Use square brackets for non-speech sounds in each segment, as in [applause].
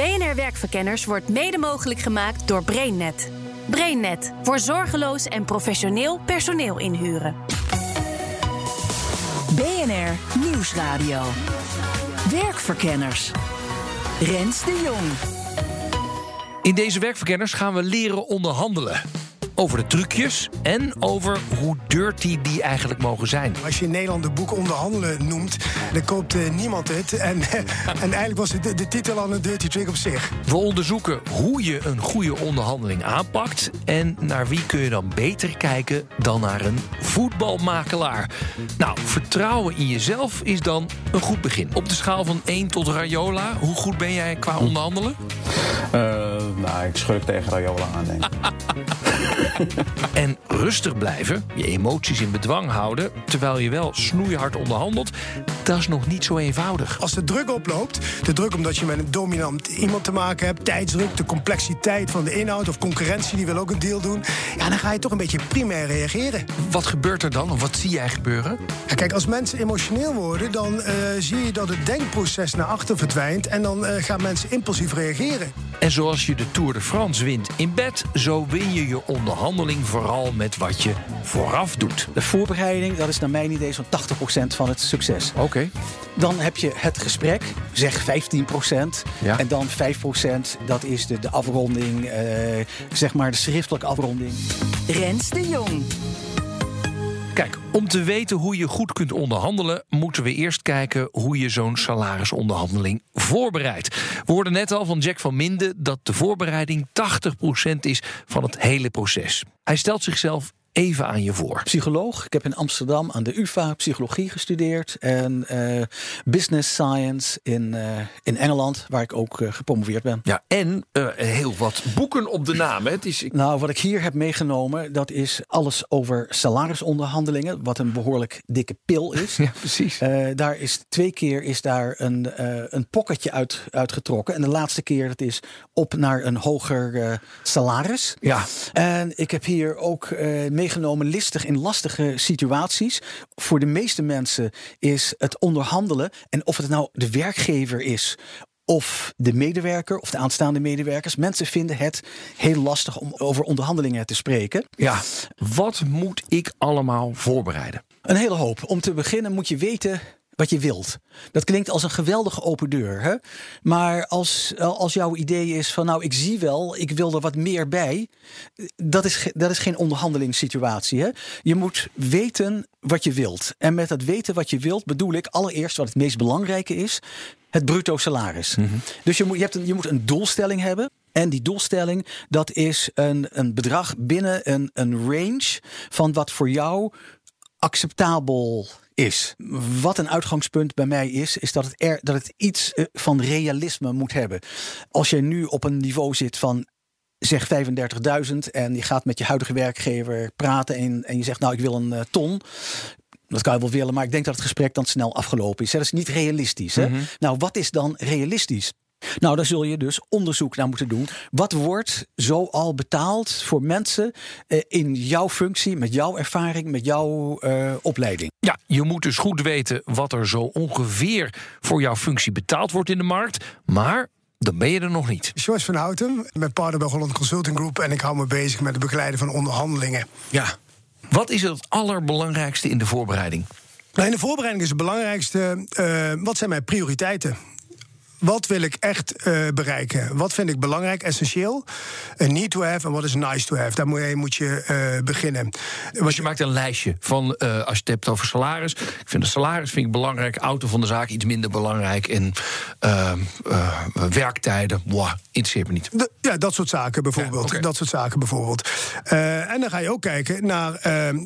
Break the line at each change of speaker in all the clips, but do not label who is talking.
BNR Werkverkenners wordt mede mogelijk gemaakt door BrainNet. BrainNet voor zorgeloos en professioneel personeel inhuren.
BNR Nieuwsradio. Werkverkenners. Rens de Jong.
In deze werkverkenners gaan we leren onderhandelen. Over de trucjes en over hoe dirty die eigenlijk mogen zijn.
Als je in Nederland de boek Onderhandelen noemt, dan koopt eh, niemand het. En, [laughs] en eigenlijk was het de, de titel al een dirty trick op zich.
We onderzoeken hoe je een goede onderhandeling aanpakt. En naar wie kun je dan beter kijken dan naar een voetbalmakelaar. Nou, vertrouwen in jezelf is dan een goed begin. Op de schaal van 1 tot Rayola, hoe goed ben jij qua onderhandelen?
Eh, nou, ik schurk tegen Rayola aan, denk ik. [laughs] [laughs]
En rustig blijven, je emoties in bedwang houden... terwijl je wel snoeihard onderhandelt, dat is nog niet zo eenvoudig.
Als de druk oploopt, de druk omdat je met een dominant iemand te maken hebt, tijdsdruk, de complexiteit van de inhoud of concurrentie die wil ook een deal doen, ja, dan ga je toch een beetje primair reageren.
Wat gebeurt er dan? Of wat zie jij gebeuren?
Ja, kijk, als mensen emotioneel worden, dan eh, zie je dat het denkproces naar achter verdwijnt en dan eh, gaan mensen impulsief reageren.
En zoals je de Tour de France wint in bed... zo win je je onderhandeling vooral met wat je vooraf doet.
De voorbereiding, dat is naar mijn idee zo'n 80% van het succes.
Oké.
Dan heb je het gesprek, zeg 15%.
Ja.
En dan 5%, dat is de, de afronding, eh, zeg maar de schriftelijke afronding.
Rens de Jong.
Om te weten hoe je goed kunt onderhandelen... moeten we eerst kijken hoe je zo'n salarisonderhandeling voorbereidt. We hoorden net al van Jack van Minden... dat de voorbereiding 80% is van het hele proces. Hij stelt zichzelf even aan je voor.
Psycholoog. Ik heb in Amsterdam aan de UvA psychologie gestudeerd. En eh, business science in, eh, in Engeland, waar ik ook eh, gepromoveerd ben.
Ja, en heel wat boeken op de naam. hè. Het is,
Nou, wat ik hier heb meegenomen, dat is alles over salarisonderhandelingen. Wat een behoorlijk dikke pil is. [laughs]
ja, precies.
Daar is twee keer is daar een, een pocketje uit, uitgetrokken. En de laatste keer dat is op naar een hoger salaris.
Ja.
En ik heb hier ook meegenomen listig in lastige situaties. Voor de meeste mensen is het onderhandelen. En of het nou de werkgever is. Of de medewerker of de aanstaande medewerkers. Mensen vinden het heel lastig om over onderhandelingen te spreken.
Ja, wat moet ik allemaal voorbereiden?
Een hele hoop. Om te beginnen moet je weten wat je wilt. Dat klinkt als een geweldige open deur. Hè? Maar als, als jouw idee is van nou, ik zie wel, ik wil er wat meer bij. Dat is, dat is geen onderhandelingssituatie. Hè? Je moet weten wat je wilt. En met dat weten wat je wilt bedoel ik allereerst wat het meest belangrijke is. Het bruto salaris. Dus je moet, je, hebt een, je moet een doelstelling hebben. En die doelstelling, dat is een, een bedrag binnen een, een range van wat voor jou acceptabel is. Wat een uitgangspunt bij mij is, is dat het, er, dat het iets eh, van realisme moet hebben. Als je nu op een niveau zit van zeg 35.000 en je gaat met je huidige werkgever praten en, en je zegt nou ik wil een eh, ton. Dat kan je wel willen, maar ik denk dat het gesprek dan snel afgelopen is. Dat is niet realistisch. Hè? Nou, wat is dan realistisch? Nou, daar zul je dus onderzoek naar moeten doen. Wat wordt zo al betaald voor mensen eh, in jouw functie, met jouw ervaring, met jouw eh, opleiding?
Ja, je moet dus goed weten wat er zo ongeveer voor jouw functie betaald wordt in de markt. Maar dan ben je er nog niet.
Joyce van Houten, ik ben partner bij Holland Consulting Group en ik hou me bezig met het begeleiden van onderhandelingen.
Ja. Wat is het allerbelangrijkste in de voorbereiding?
Nou, in de voorbereiding is het belangrijkste, eh, wat zijn mijn prioriteiten? Wat wil ik echt eh, bereiken? Wat vind ik belangrijk, essentieel? Een need to have en wat is nice to have? Daar moet je, moet je eh, beginnen.
Dus je maakt een lijstje van, eh, als je het hebt over salaris. Ik vind de salaris vind ik belangrijk, auto van de zaak iets minder belangrijk. En werktijden, wow, interesseert me niet.
De- ja, dat soort zaken bijvoorbeeld.
Ja.
Dat soort zaken bijvoorbeeld. En dan ga je ook kijken naar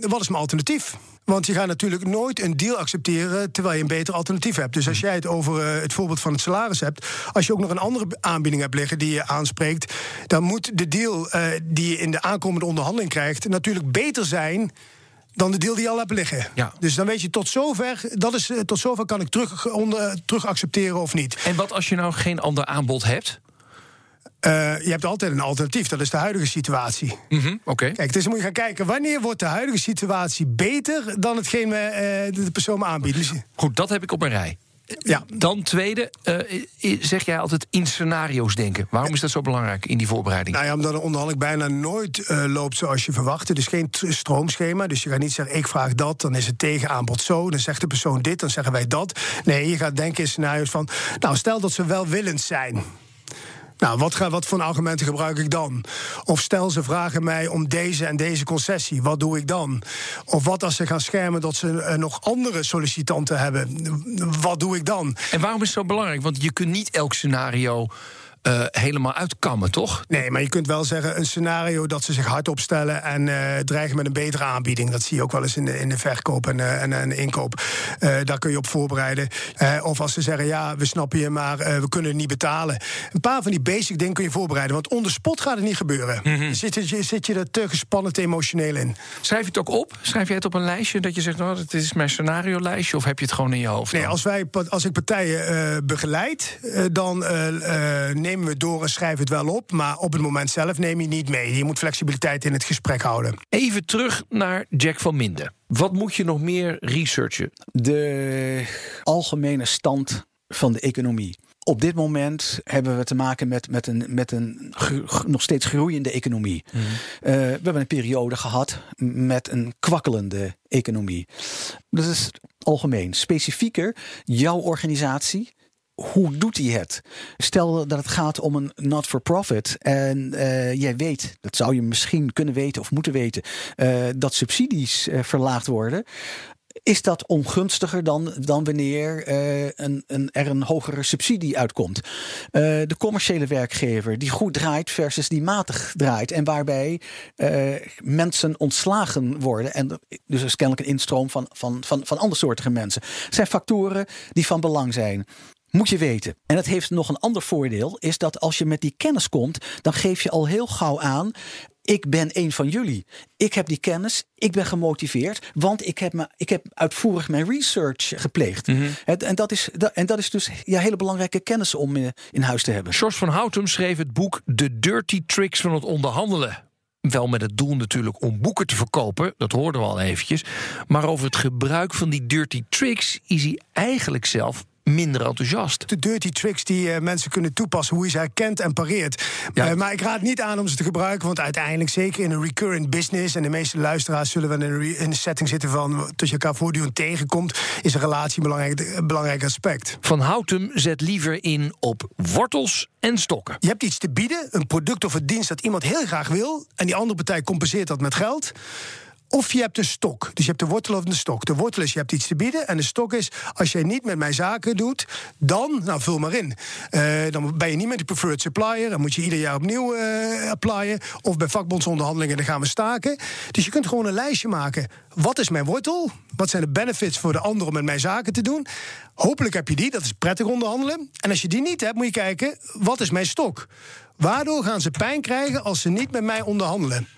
wat is mijn alternatief? Want je gaat natuurlijk nooit een deal accepteren terwijl je een beter alternatief hebt. Dus als jij het over eh, het voorbeeld van het salaris hebt, als je ook nog een andere aanbieding hebt liggen die je aanspreekt, dan moet de deal eh, die je in de aankomende onderhandeling krijgt natuurlijk beter zijn dan de deal die je al hebt liggen.
Ja.
Dus dan weet je tot zover, dat is, eh, tot zover kan ik terug, onder, terug accepteren of niet.
En wat als je nou geen ander aanbod hebt?
Eh, je hebt altijd een alternatief, dat is de huidige situatie.
Mhm, Oké.
Kijk, dus moet je gaan kijken wanneer wordt de huidige situatie beter dan hetgeen we, eh, de persoon me aanbiedt. Dus,
Goed, dat heb ik op mijn rij.
ja,
Dan tweede, eh, zeg jij altijd in scenario's denken. Waarom is dat zo belangrijk in die voorbereiding?
Nou ja, omdat een onderhandeling bijna nooit loopt zoals je verwacht. Het is geen stroomschema, dus je gaat niet zeggen... ik vraag dat, dan is het tegenaanbod zo. Dan zegt de persoon dit, dan zeggen wij dat. Nee, je gaat denken in scenario's van... nou, stel dat ze welwillend zijn... Nou, wat, ga, wat voor argumenten gebruik ik dan? Of stel ze vragen mij om deze en deze concessie, wat doe ik dan? Of wat als ze gaan schermen dat ze eh, nog andere sollicitanten hebben, wat doe ik dan?
En waarom is het zo belangrijk? Want je kunt niet elk scenario eh, helemaal uitkammen, toch?
Nee, maar je kunt wel zeggen een scenario dat ze zich hard opstellen en eh, dreigen met een betere aanbieding. Dat zie je ook wel eens in de, in de verkoop en, eh, en, en de inkoop. Eh, daar kun je op voorbereiden. Eh, of als ze zeggen, ja, we snappen je, maar eh, we kunnen het niet betalen. Een paar van die basic dingen kun je voorbereiden. Want onder spot gaat het niet gebeuren. zit, je, zit je er te gespannen, te emotioneel in?
Schrijf je het ook op? Schrijf jij het op een lijstje dat je zegt, nou, dit is mijn scenario-lijstje? Of heb je het gewoon in je hoofd?
Nee, als, wij, als ik partijen eh, begeleid, dan eh, eh, nemen we door en schrijven het wel op. Maar op het moment zelf neem je niet mee. Je moet flexibiliteit in het gesprek houden.
Even terug naar Jack van Minden. Wat moet je nog meer researchen?
de algemene stand van de economie. Op dit moment hebben we te maken met, met een, met een nog steeds groeiende economie.
Mhm.
Eh, we hebben een periode gehad met een kwakkelende economie. Dat is algemeen. Specifieker, jouw organisatie. Hoe doet hij het? Stel dat het gaat om een not-for-profit en eh, jij weet, dat zou je misschien kunnen weten of moeten weten, eh, dat subsidies eh, verlaagd worden is dat ongunstiger dan, dan wanneer een, een, er een hogere subsidie uitkomt. De commerciële werkgever die goed draait versus die matig draait. En waarbij mensen ontslagen worden. En dus er is kennelijk een instroom van, van, van, van andersoortige mensen. Zijn factoren die van belang zijn. Moet je weten. En het heeft nog een ander voordeel. Is dat als je met die kennis komt. Dan geef je al heel gauw aan. Ik ben een van jullie. Ik heb die kennis. Ik ben gemotiveerd. Want ik heb, me, ik heb uitvoerig mijn research gepleegd. Het- en, dat is, dat- en dat is dus ja, hele belangrijke kennis om eh, in huis te hebben.
George van Houtem schreef het boek De Dirty Tricks van het onderhandelen. Wel met het doel natuurlijk om boeken te verkopen, dat hoorden we al eventjes. Maar over het gebruik van die dirty tricks is hij eigenlijk zelf minder enthousiast.
de dirty tricks die eh, mensen kunnen toepassen, hoe je ze herkent en pareert.
Ja.
Eh, maar ik raad niet aan om ze te gebruiken, want uiteindelijk, zeker in een recurrent business, en de meeste luisteraars zullen wel in een, re- in een setting zitten van dat je elkaar voortdurend tegenkomt, is een relatie een belangrijk, een belangrijk aspect.
Van Houtem zet liever in op wortels en stokken.
Je hebt iets te bieden, een product of een dienst dat iemand heel graag wil, en die andere partij compenseert dat met geld. Of je hebt een stok. Dus je hebt de wortel of de stok. De wortel is je hebt iets te bieden. En de stok is als jij niet met mij zaken doet, dan, nou vul maar in. Eh, dan ben je niet met de preferred supplier. Dan moet je ieder jaar opnieuw eh applyen. Of bij vakbondsonderhandelingen, dan gaan we staken. Dus je kunt gewoon een lijstje maken. Wat is mijn wortel? Wat zijn de benefits voor de ander om met mij zaken te doen? Hopelijk heb je die, dat is prettig onderhandelen. En als je die niet hebt, moet je kijken, wat is mijn stok? Waardoor gaan ze pijn krijgen als ze niet met mij onderhandelen?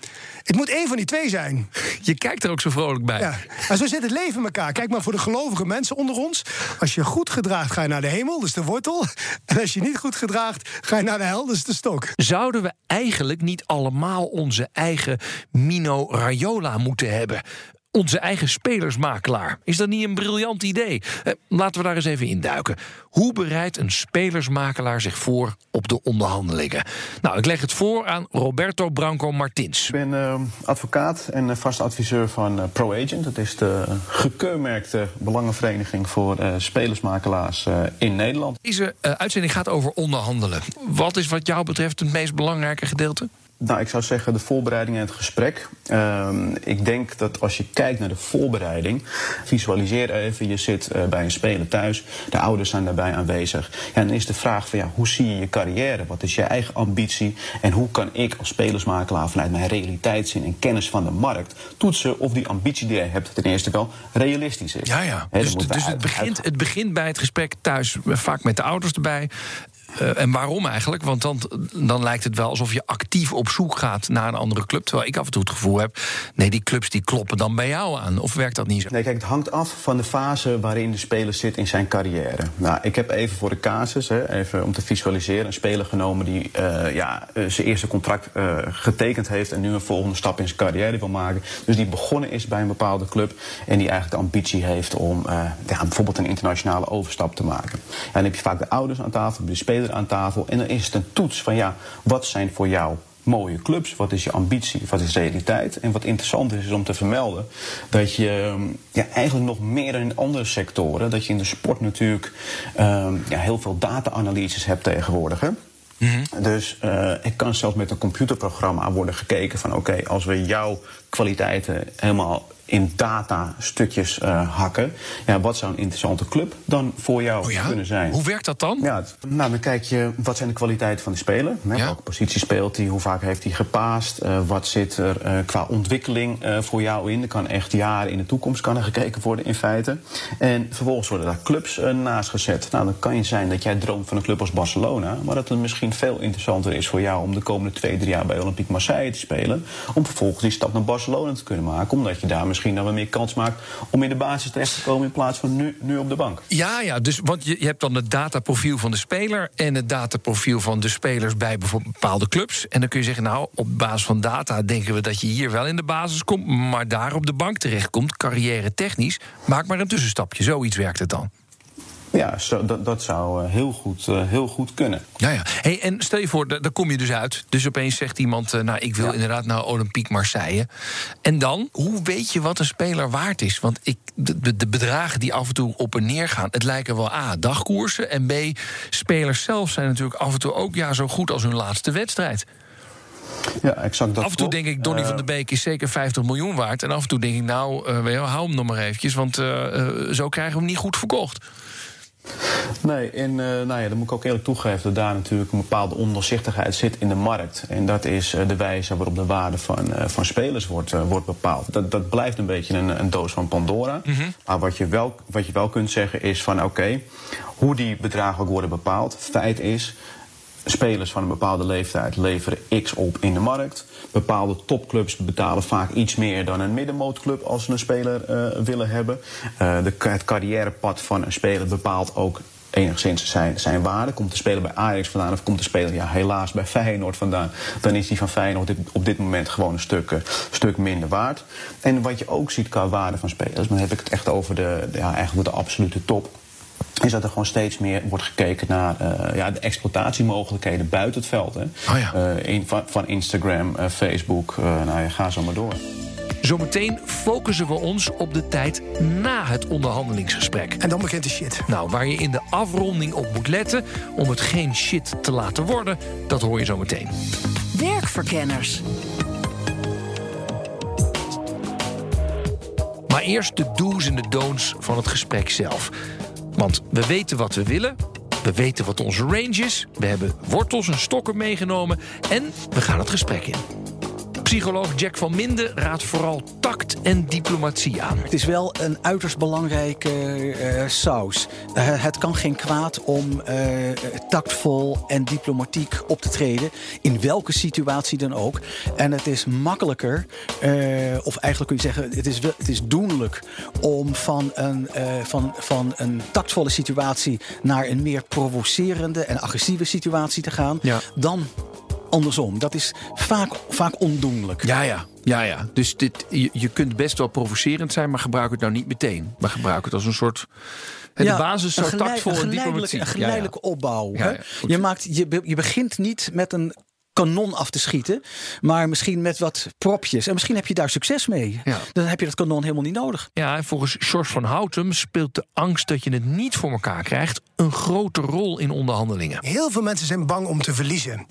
Het moet één van die twee zijn.
Je kijkt er ook zo vrolijk bij.
Ja. En zo zit het leven in elkaar. Kijk maar voor de gelovige mensen onder ons. Als je goed gedraagt, ga je naar de hemel, dat is de wortel. En als je niet goed gedraagt, ga je naar de hel, dat is de stok.
Zouden we eigenlijk niet allemaal onze eigen Mino Raiola moeten hebben? Onze eigen spelersmakelaar. Is dat niet een briljant idee? Eh, laten we daar eens even induiken. Hoe bereidt een spelersmakelaar zich voor op de onderhandelingen? Nou, ik leg het voor aan Roberto Branco Martins.
Ik ben eh, advocaat en eh, vast adviseur van eh, ProAgent. Dat is de gekeurmerkte belangenvereniging voor spelersmakelaars in Nederland.
Deze uitzending gaat over onderhandelen. Wat is wat jou betreft het meest belangrijke gedeelte?
Nou, ik zou zeggen de voorbereiding en het gesprek. Ehm, ik denk dat als je kijkt naar de voorbereiding, visualiseer even, je zit uh, bij een speler thuis, de ouders zijn daarbij aanwezig. Ja, dan is de vraag van ja, hoe zie je je carrière? Wat is je eigen ambitie? En hoe kan ik als spelersmakelaar vanuit mijn realiteitszin en kennis van de markt toetsen of die ambitie die je hebt ten eerste wel realistisch is?
Ja, ja. dus, dus het, begint, het begint bij het gesprek thuis, vaak met de ouders erbij. Uh, en waarom eigenlijk? Want dan, dan lijkt het wel alsof je actief op zoek gaat naar een andere club. Terwijl ik af en toe het gevoel heb, nee, die clubs die kloppen dan bij jou aan. Of werkt dat niet zo?
Nee, kijk, het hangt af van de fase waarin de speler zit in zijn carrière. Nou, ik heb even voor de casus, hè, even om te visualiseren, een speler genomen die uh, ja, uh, zijn eerste contract getekend heeft en nu een volgende stap in zijn carrière wil maken. Dus die begonnen is bij een bepaalde club en die eigenlijk de ambitie heeft om ja, bijvoorbeeld een internationale overstap te maken. En dan heb je vaak de ouders aan tafel, de speler aan tafel. En dan is het een toets van ja, wat zijn voor jou mooie clubs? Wat is je ambitie? Wat is realiteit? En wat interessant is, is om te vermelden dat je ja, eigenlijk nog meer dan in andere sectoren, dat je in de sport natuurlijk um, ja, heel veel data-analyses hebt tegenwoordig. Hè? Mm -hmm. Dus uh, ik kan zelfs met een computerprogramma worden gekeken van oké, okay, als we jouw kwaliteiten helemaal in data stukjes uh, hakken. Ja, wat zou een interessante club dan voor jou
oh ja?
kunnen zijn?
Hoe werkt dat dan?
Ja, nou, dan kijk je wat zijn de kwaliteiten van de speler. Hè? Ja? Welke positie speelt hij? Hoe vaak heeft hij gepaast? Uh, wat zit er uh, qua ontwikkeling voor jou in? Er kan echt jaren in de toekomst kan er gekeken worden in feite. En vervolgens worden daar clubs naast gezet. Nou, dan kan je zijn dat jij droomt van een club als Barcelona, maar dat het misschien veel interessanter is voor jou om de komende twee, drie jaar bij Olympique Marseille te spelen. Om vervolgens die stap naar Barcelona te kunnen maken, omdat je daar misschien dan wel meer kans maakt om in de basis terecht te komen in plaats van nu, nu op de bank.
Ja, ja, dus want je, je hebt dan het dataprofiel van de speler en het dataprofiel van de spelers bij bijvoorbeeld bepaalde clubs. En dan kun je zeggen, nou, op basis van data denken we dat je hier wel in de basis komt, maar daar op de bank terechtkomt, carrière technisch. Maak maar een tussenstapje. Zoiets werkt het dan.
Ja, zo, dat, dat zou uh, heel, goed, uh, heel goed kunnen.
Ja, ja. Hey, en stel je voor, daar kom je dus uit. Dus opeens zegt iemand, uh, nou, ik wil ja. inderdaad naar Olympique Marseille. En dan, hoe weet je wat een speler waard is? Want ik, de, de bedragen die af en toe op en neer gaan... het lijken wel A, dagkoersen. En B, spelers zelf zijn natuurlijk af en toe ook ja, zo goed als hun laatste wedstrijd.
Ja, exact dat
af en toe
klopt.
denk ik, Donny uh, van der Beek is zeker 50 miljoen waard. En af en toe denk ik, nou, uh, hou hem nog maar eventjes... want uh, zo krijgen we hem niet goed verkocht.
Nee, en uh, nou ja, dan moet ik ook eerlijk toegeven dat daar natuurlijk een bepaalde ondoorzichtigheid zit in de markt. En dat is uh, de wijze waarop de waarde van, uh, van spelers wordt, wordt bepaald. Dat, dat blijft een beetje een, een doos van Pandora. Mm -hmm. Maar wat je, wel, wat je wel kunt zeggen is van oké, okay, hoe die bedragen ook worden bepaald. Feit is, spelers van een bepaalde leeftijd leveren X op in de markt. Bepaalde topclubs betalen vaak iets meer dan een middenmootclub als ze een speler uh, willen hebben. Uh, de, het carrièrepad van een speler bepaalt ook enigszins zijn, zijn waarde. Komt de speler bij Ajax vandaan of komt de speler ja, helaas bij Feyenoord vandaan... dan is die van Feyenoord op dit moment gewoon een stuk, uh, stuk minder waard. En wat je ook ziet qua waarde van spelers... dan heb ik het echt over de, ja, eigenlijk de absolute top is dat er gewoon steeds meer wordt gekeken naar uh, ja, de exploitatiemogelijkheden buiten het veld. Hè.
Oh ja.
uh, in, van, van, Instagram, uh, Facebook, nou ja, ga zo maar door.
Zometeen focussen we ons op de tijd na het onderhandelingsgesprek.
En dan begint de shit.
Nou, waar je in de afronding op moet letten om het geen shit te laten worden, dat hoor je zo meteen.
Werkverkenners.
Maar eerst de do's en de don'ts van het gesprek zelf. Want we weten wat we willen. We weten wat onze range is. We hebben wortels en stokken meegenomen. En we gaan het gesprek in. Psycholoog Jack van Minden raadt vooral tact en diplomatie aan.
Het is wel een uiterst belangrijke uh, saus. Uh, het kan geen kwaad om uh, tactvol en diplomatiek op te treden. In welke situatie dan ook. En het is makkelijker, of eigenlijk kun je zeggen, het is, het is doenlijk om van een, van, van een tactvolle situatie naar een meer provocerende en agressieve situatie te gaan.
Ja.
Dan andersom. Dat is vaak, vaak ondoenlijk.
Ja, ja. Ja, ja. Dus dit, je, je kunt best wel provocerend zijn, maar gebruik het nou niet meteen. Maar gebruik het als een soort. De
ja,
basis zo
geleid,
tactvol en diplomatie.
Een geleidelijke
ja, ja.
opbouw.
Ja,
hè? je, maakt, je, je begint niet met een kanon af te schieten, maar misschien met wat propjes. En misschien heb je daar succes mee.
Ja.
Dan heb je dat kanon helemaal niet nodig.
Ja, en volgens George van Houtem speelt de angst dat je het niet voor elkaar krijgt een grote rol in onderhandelingen.
Heel veel mensen zijn bang om te verliezen.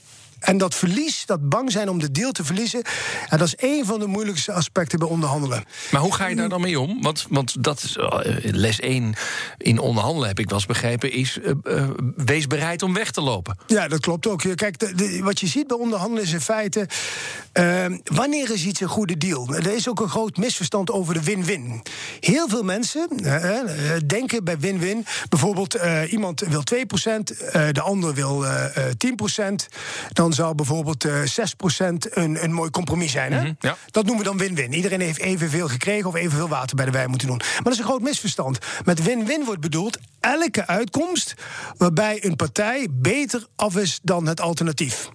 En dat verlies, dat bang zijn om de deal te verliezen, ja, dat is een van de moeilijkste aspecten bij onderhandelen.
Maar hoe ga je daar dan mee om? Want, want dat is uh, les 1 in onderhandelen, heb ik wel eens begrepen, is uh, uh, wees bereid om weg te lopen.
Ja, dat klopt ook. Kijk, de, de, wat je ziet bij onderhandelen is in feite. wanneer is iets een goede deal? Er is ook een groot misverstand over de win-win. Heel veel mensen denken bij win-win. Bijvoorbeeld, iemand wil 2%, de ander wil 10%. Dan zou bijvoorbeeld 6% een, een mooi compromis zijn. Hè? Mm -hmm, ja. Dat noemen we dan win-win. Iedereen heeft evenveel gekregen of evenveel water bij de wijn moeten doen. Maar dat is een groot misverstand. Met win-win wordt bedoeld elke uitkomst waarbij een partij beter af is dan het alternatief.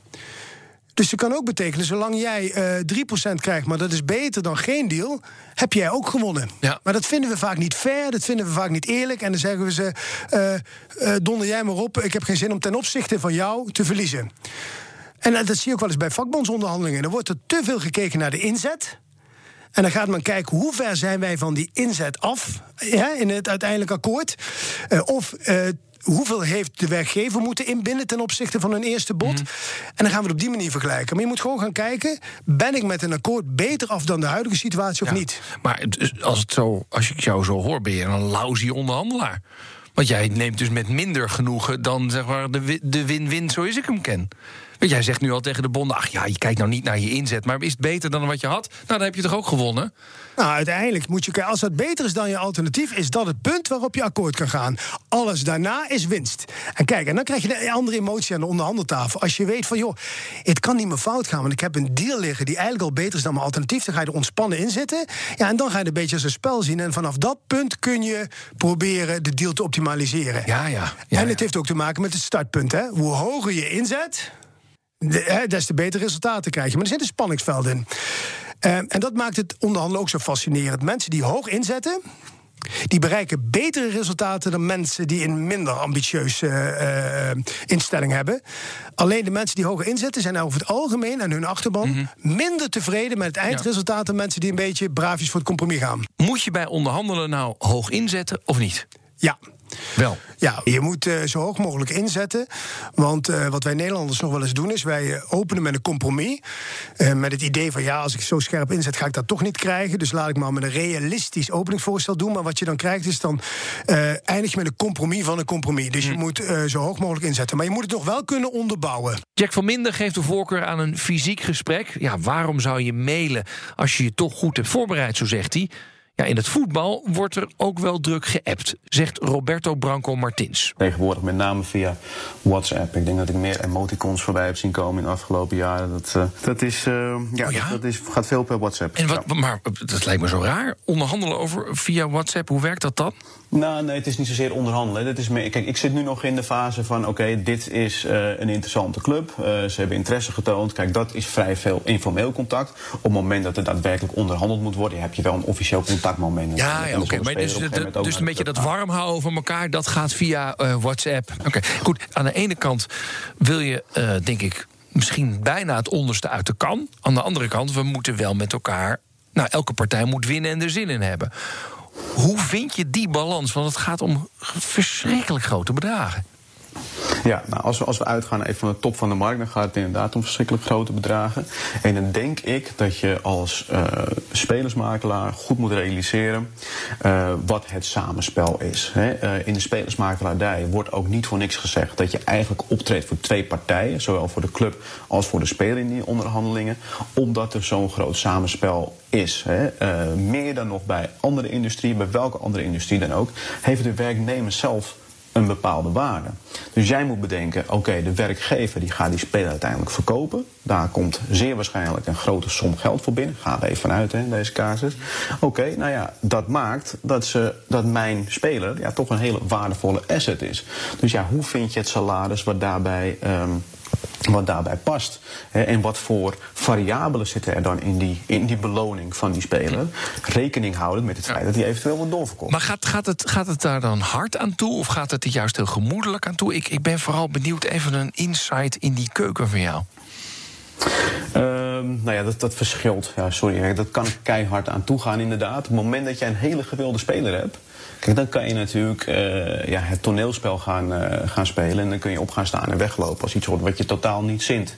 Dus dat kan ook betekenen, zolang jij uh, 3% krijgt, maar dat is beter dan geen deal, heb jij ook gewonnen.
Ja.
Maar dat vinden we vaak niet fair, dat vinden we vaak niet eerlijk. En dan zeggen we ze: uh, uh, donder jij maar op, ik heb geen zin om ten opzichte van jou te verliezen. En dat zie je ook wel eens bij vakbondsonderhandelingen. Dan wordt er te veel gekeken naar de inzet. En dan gaat men kijken hoe ver zijn wij van die inzet af ja, in het uiteindelijk akkoord. Uh, of uh, hoeveel heeft de werkgever moeten inbinden ten opzichte van een eerste bod. Mm. En dan gaan we het op die manier vergelijken. Maar je moet gewoon gaan kijken: ben ik met een akkoord beter af dan de huidige situatie of
ja.
niet?
Maar als, het zo, als ik jou zo hoor, ben je een lousy onderhandelaar. Want jij neemt dus met minder genoegen dan zeg maar, de win-win zoals ik hem ken. Want jij zegt nu al tegen de bonden: ach ja, je kijkt nou niet naar je inzet, maar is het beter dan wat je had? Nou, dan heb je toch ook gewonnen?
Nou, uiteindelijk moet je kijken, als het beter is dan je alternatief, is dat het punt waarop je akkoord kan gaan. Alles daarna is winst. En kijk, en dan krijg je een andere emotie aan de onderhandeltafel. Als je weet van, joh, het kan niet meer fout gaan, want ik heb een deal liggen die eigenlijk al beter is dan mijn alternatief, dan ga je er ontspannen in zitten. Ja, en dan ga je een beetje als een spel zien. En vanaf dat punt kun je proberen de deal te optimaliseren.
Ja, ja. ja
en het ja. heeft ook te maken met het startpunt. Hè? Hoe hoger je inzet, de, hè, des te beter resultaten krijg je. Maar er zit een spanningsveld in. Uh, en dat maakt het onderhandelen ook zo fascinerend. Mensen die hoog inzetten. Die bereiken betere resultaten dan mensen die een minder ambitieuze uh, uh, instelling hebben. Alleen de mensen die hoger inzetten zijn over het algemeen en hun achterban mm -hmm. minder tevreden met het eindresultaat ja. dan mensen die een beetje braafjes voor het compromis gaan.
Moet je bij onderhandelen nou hoog inzetten of niet?
Ja.
Wel.
Ja, je moet uh, zo hoog mogelijk inzetten. Want uh, wat wij Nederlanders nog wel eens doen, is wij uh, openen met een compromis. met het idee van ja, als ik zo scherp inzet, ga ik dat toch niet krijgen. Dus laat ik maar met een realistisch openingsvoorstel doen. Maar wat je dan krijgt, is dan eindig je met een compromis van een compromis. Dus hm. je moet zo hoog mogelijk inzetten. Maar je moet het nog wel kunnen onderbouwen.
Jack van Minder geeft de voorkeur aan een fysiek gesprek. Ja, waarom zou je mailen als je je toch goed hebt voorbereid, zo zegt hij. Ja, in het voetbal wordt er ook wel druk geappt, zegt Roberto Branco Martins.
Tegenwoordig met name via WhatsApp. Ik denk dat ik meer emoticons voorbij heb zien komen in de afgelopen jaren. Dat, uh, dat, is, uh, ja, oh ja? Dat, dat, is, gaat veel per WhatsApp.
En wat, ja. Maar dat lijkt me zo raar. Onderhandelen over via WhatsApp, hoe werkt dat dan?
Nou, nee, het is niet zozeer onderhandelen. Dat is meer, kijk, ik zit nu nog in de fase van: oké, okay, dit is uh, een interessante club. Uh, ze hebben interesse getoond. Kijk, dat is vrij veel informeel contact. Op het moment dat er daadwerkelijk onderhandeld moet worden, heb je wel een officieel
Ja, ja oké. Okay. Maar dus, de, dus een beetje dat warm houden over elkaar, dat gaat via uh, WhatsApp. Oké, okay. goed. Aan de ene kant wil je, denk ik, misschien bijna het onderste uit de kan. Aan de andere kant, we moeten wel met elkaar. Nou, elke partij moet winnen en er zin in hebben. Hoe vind je die balans? Want het gaat om verschrikkelijk grote bedragen. [laughs]
Ja, nou, als, we, als we uitgaan even van de top van de markt, dan gaat het inderdaad om verschrikkelijk grote bedragen. En dan denk ik dat je als uh, spelersmakelaar goed moet realiseren uh, wat het samenspel is. Hè. Uh, in de spelersmakelaardij wordt ook niet voor niks gezegd dat je eigenlijk optreedt voor twee partijen, zowel voor de club als voor de speler in die onderhandelingen, omdat er zo'n groot samenspel is. Hè. meer dan nog bij andere industrieën, bij welke andere industrie dan ook, heeft de werknemer zelf een bepaalde waarde. Dus jij moet bedenken, oké, de werkgever die gaat die speler uiteindelijk verkopen. Daar komt zeer waarschijnlijk een grote som geld voor binnen. Gaan we even vanuit hè, in deze casus. Oké, nou ja, dat maakt dat, ze, dat mijn speler ja, toch een hele waardevolle asset is. Dus ja, hoe vind je het salaris wat daarbij... Um, wat daarbij past. En wat voor variabelen zitten er dan in die, in die beloning van die speler? Rekening houden met het feit dat hij eventueel wordt doorverkocht.
Maar gaat, gaat, het, gaat het daar dan hard aan toe of gaat het er juist heel gemoedelijk aan toe? Ik, ik ben vooral benieuwd even een insight in die keuken van jou.
Um, nou ja, dat, dat verschilt. Ja, sorry, dat kan keihard aan toe gaan inderdaad. Op het moment dat jij een hele gewilde speler hebt... Kijk, dan kan je natuurlijk uh, ja, het toneelspel gaan, uh, gaan spelen... en dan kun je op gaan staan en weglopen als iets wat je totaal niet zint.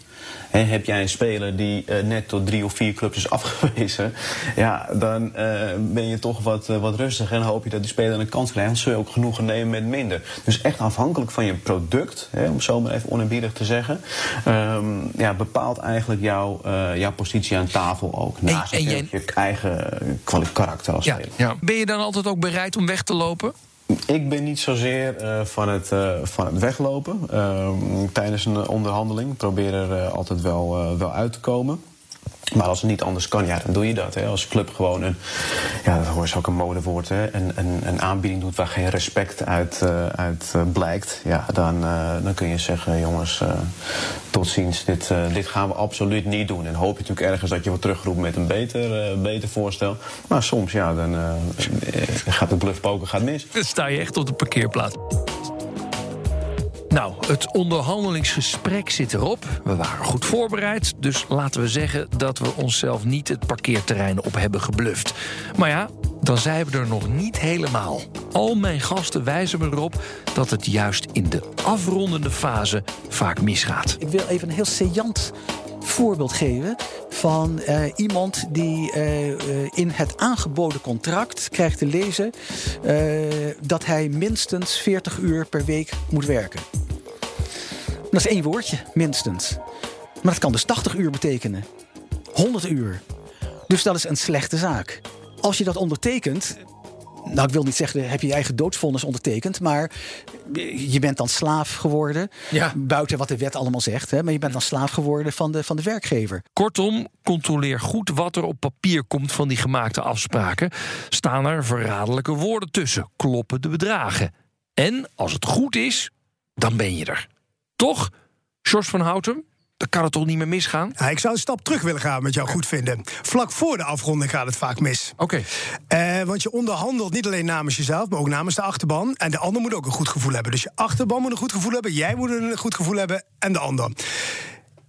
Hè, heb jij een speler die eh, net tot drie of vier clubs is afgewezen, ja, dan eh, ben je toch wat, eh, wat rustiger en hoop je dat die speler een kans krijgt. Dan zul je ook genoegen nemen met minder. Dus echt afhankelijk van je product, om zo maar even oneerbiedig te zeggen, ehm, ja, bepaalt eigenlijk jouw, jouw positie aan tafel ook. Naast
en
je eigen karakter als
Ja,
speler.
ja. Ben je dan altijd ook bereid om weg te lopen?
Ik ben niet zozeer eh, van, het, eh, van het weglopen ehm, tijdens een onderhandeling. Probeer er eh, altijd wel, wel uit te komen. Maar als het niet anders kan, ja, dan doe je dat. Hè. Als club gewoon een, ja, dat hoor je ook een modewoord, hè, een, een, een aanbieding doet waar geen respect uit, eh, uit eh, blijkt, ja, dan, eh, dan kun je zeggen, jongens, tot ziens, dit, dit gaan we absoluut niet doen. En hoop je natuurlijk ergens dat je wordt teruggeroepen met een beter, beter voorstel. Maar soms, ja, dan gaat het bluffpoker gaat mis.
Dan sta je echt op de parkeerplaats. Nou, het onderhandelingsgesprek zit erop. We waren goed voorbereid, dus laten we zeggen dat we onszelf niet het parkeerterrein op hebben gebluft. Maar ja, dan zijn we er nog niet helemaal. Al mijn gasten wijzen me erop dat het juist in de afrondende fase vaak misgaat.
Ik wil even een heel saillant voorbeeld geven van eh, iemand die eh, in het aangeboden contract krijgt te lezen eh, dat hij minstens 40 uur per week moet werken. Dat is één woordje, minstens. Maar dat kan dus 80 uur betekenen. 100 uur. Dus dat is een slechte zaak. Als je dat ondertekent. Nou, ik wil niet zeggen, heb je je eigen doodsvonnis ondertekend. Maar je bent dan slaaf geworden.
Ja.
Buiten wat de wet allemaal zegt. Hè, maar je bent dan slaaf geworden van de, van de werkgever.
Kortom, controleer goed wat er op papier komt van die gemaakte afspraken. Staan er verraderlijke woorden tussen? Kloppen de bedragen? En als het goed is, dan ben je er. Toch, George van Houten? Dan kan het toch niet meer misgaan?
Ja, ik zou een stap terug willen gaan met jou goed vinden. Vlak voor de afronding gaat het vaak mis.
Oké.
Eh, want je onderhandelt niet alleen namens jezelf, maar ook namens de achterban. En de ander moet ook een goed gevoel hebben. Dus je achterban moet een goed gevoel hebben, jij moet een goed gevoel hebben en de ander.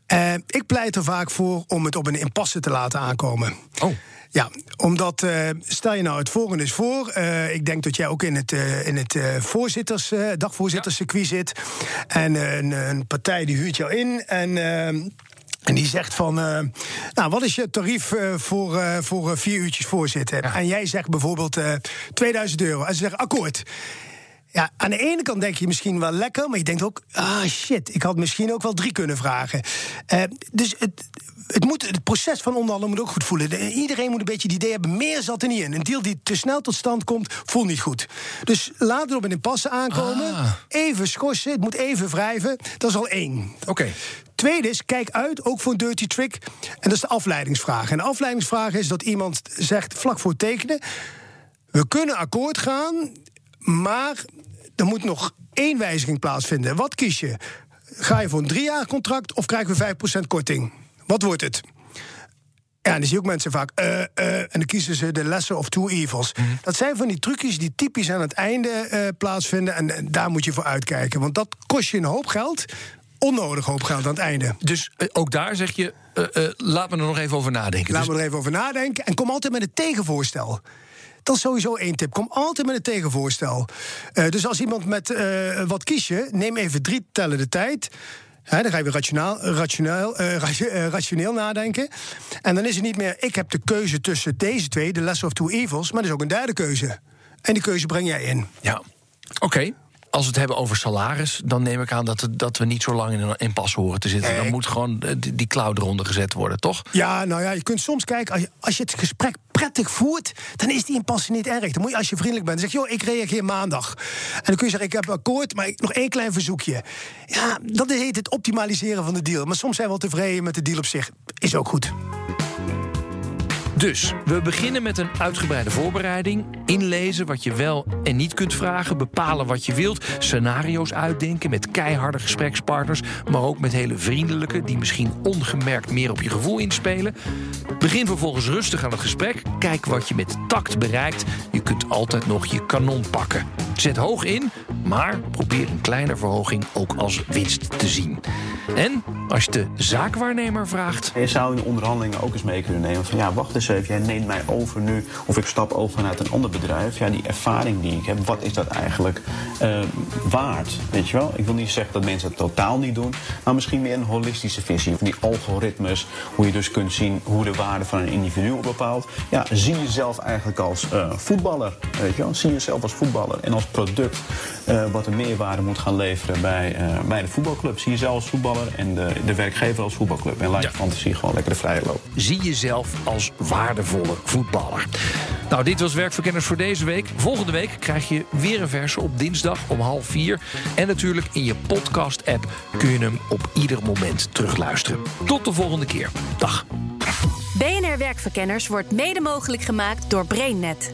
Eh, ik pleit er vaak voor om het op een impasse te laten aankomen.
Oh.
Ja, omdat eh, stel je nou het volgende is voor. eh, ik denk dat jij ook in het, eh, in het voorzitters, dagvoorzitterscircuit zit. En een, een partij die huurt jou in. En. en die zegt van, nou, wat is je tarief voor, voor vier uurtjes voorzitten? En jij zegt bijvoorbeeld eh 2000 euro. En ze zeggen akkoord. Ja, aan de ene kant denk je misschien wel lekker, maar je denkt ook, ah shit, ik had misschien ook wel drie kunnen vragen. Eh, dus het, het, moet, het proces van onderhandelen moet ook goed voelen. De- Iedereen moet een beetje het idee hebben, meer zat er niet in. Een deal die te snel tot stand komt, voelt niet goed. Dus laat het op een impasse aankomen.
Ah.
Even schorsen, het moet even wrijven. Dat is al één.
Oké.
Tweede is, kijk uit, ook voor een dirty trick. En dat is de afleidingsvraag. En de afleidingsvraag is dat iemand zegt, vlak voor tekenen... we kunnen akkoord gaan, maar er moet nog één wijziging plaatsvinden. Wat kies je? Ga je voor een drie jaar contract of krijgen we 5% korting? Wat wordt het? Ja, en dan zie je ook mensen vaak. eh, eh, en dan kiezen ze de lesser of two evils. Dat zijn van die trucjes die typisch aan het einde eh, plaatsvinden. En, en daar moet je voor uitkijken. Want dat kost je een hoop geld. Onnodig hoop geld aan het einde.
Dus ook daar zeg je, laat me er nog even over nadenken.
Laten
Dus-
we er even over nadenken. En kom altijd met een tegenvoorstel. Dat is sowieso één tip. Kom altijd met een tegenvoorstel. Eh, dus als iemand met eh, wat kies je, neem even drie tellen de tijd. Dan ga je weer rationaal, rationeel, [laughs] ratio- eh, rationeel nadenken. En dan is het niet meer, ik heb de keuze tussen deze twee, de lesser of two evils, maar er is ook een derde keuze. En die keuze breng jij in.
Ja, oké. Als we het hebben over salaris, dan neem ik aan dat, het- dat we niet zo lang in een impasse horen te zitten. Dan moet gewoon eh, die, die cloud eronder gezet worden, toch?
Ja, nou ja, je kunt soms kijken, als je, als je het gesprek prettig voert, dan is die impasse niet erg. Dan moet je, als je vriendelijk bent, dan zeg je, joh, ik reageer maandag. En dan kun je zeggen, ik heb akkoord, maar ik- nog één klein verzoekje. Ja, dat heet het optimaliseren van de deal. Maar soms zijn we wel tevreden met de deal op zich. Is ook goed.
Dus we beginnen met een uitgebreide voorbereiding. Inlezen wat je wel en niet kunt vragen. Bepalen wat je wilt. Scenario's uitdenken met keiharde gesprekspartners. Maar ook met hele vriendelijke, die misschien ongemerkt meer op je gevoel inspelen. Begin vervolgens rustig aan het gesprek. Kijk wat je met tact bereikt. Je kunt altijd nog je kanon pakken. Zet hoog in, maar probeer een kleine verhoging ook als winst te zien. En als je de zaakwaarnemer vraagt.
Je zou in de onderhandelingen ook eens mee kunnen nemen van ja, wacht eens even, jij neemt mij over nu of ik stap over naar een ander bedrijf. Ja, die ervaring die ik heb, wat is dat eigenlijk uh, waard? Weet je wel? Ik wil niet zeggen dat mensen het totaal niet doen, maar misschien meer een holistische visie van die algoritmes, hoe je dus kunt zien hoe de waarde van een individu bepaalt. Ja, zie jezelf eigenlijk als uh, voetballer, weet je wel? Zie jezelf als voetballer en als product uh, wat een meerwaarde moet gaan leveren bij, bij de voetbalclub. Zie jezelf als voetballer en de, de werkgever als voetbalclub. En laat je fantasie gewoon lekker de vrije loop.
Zie jezelf als waardevolle voetballer. Nou, dit was Werkverkenners voor deze week. Volgende week krijg je weer een verse op dinsdag om half vier. En natuurlijk in je podcast-app kun je hem op ieder moment terugluisteren. Tot de volgende keer. Dag.
BNR Werkverkenners wordt mede mogelijk gemaakt door BrainNet.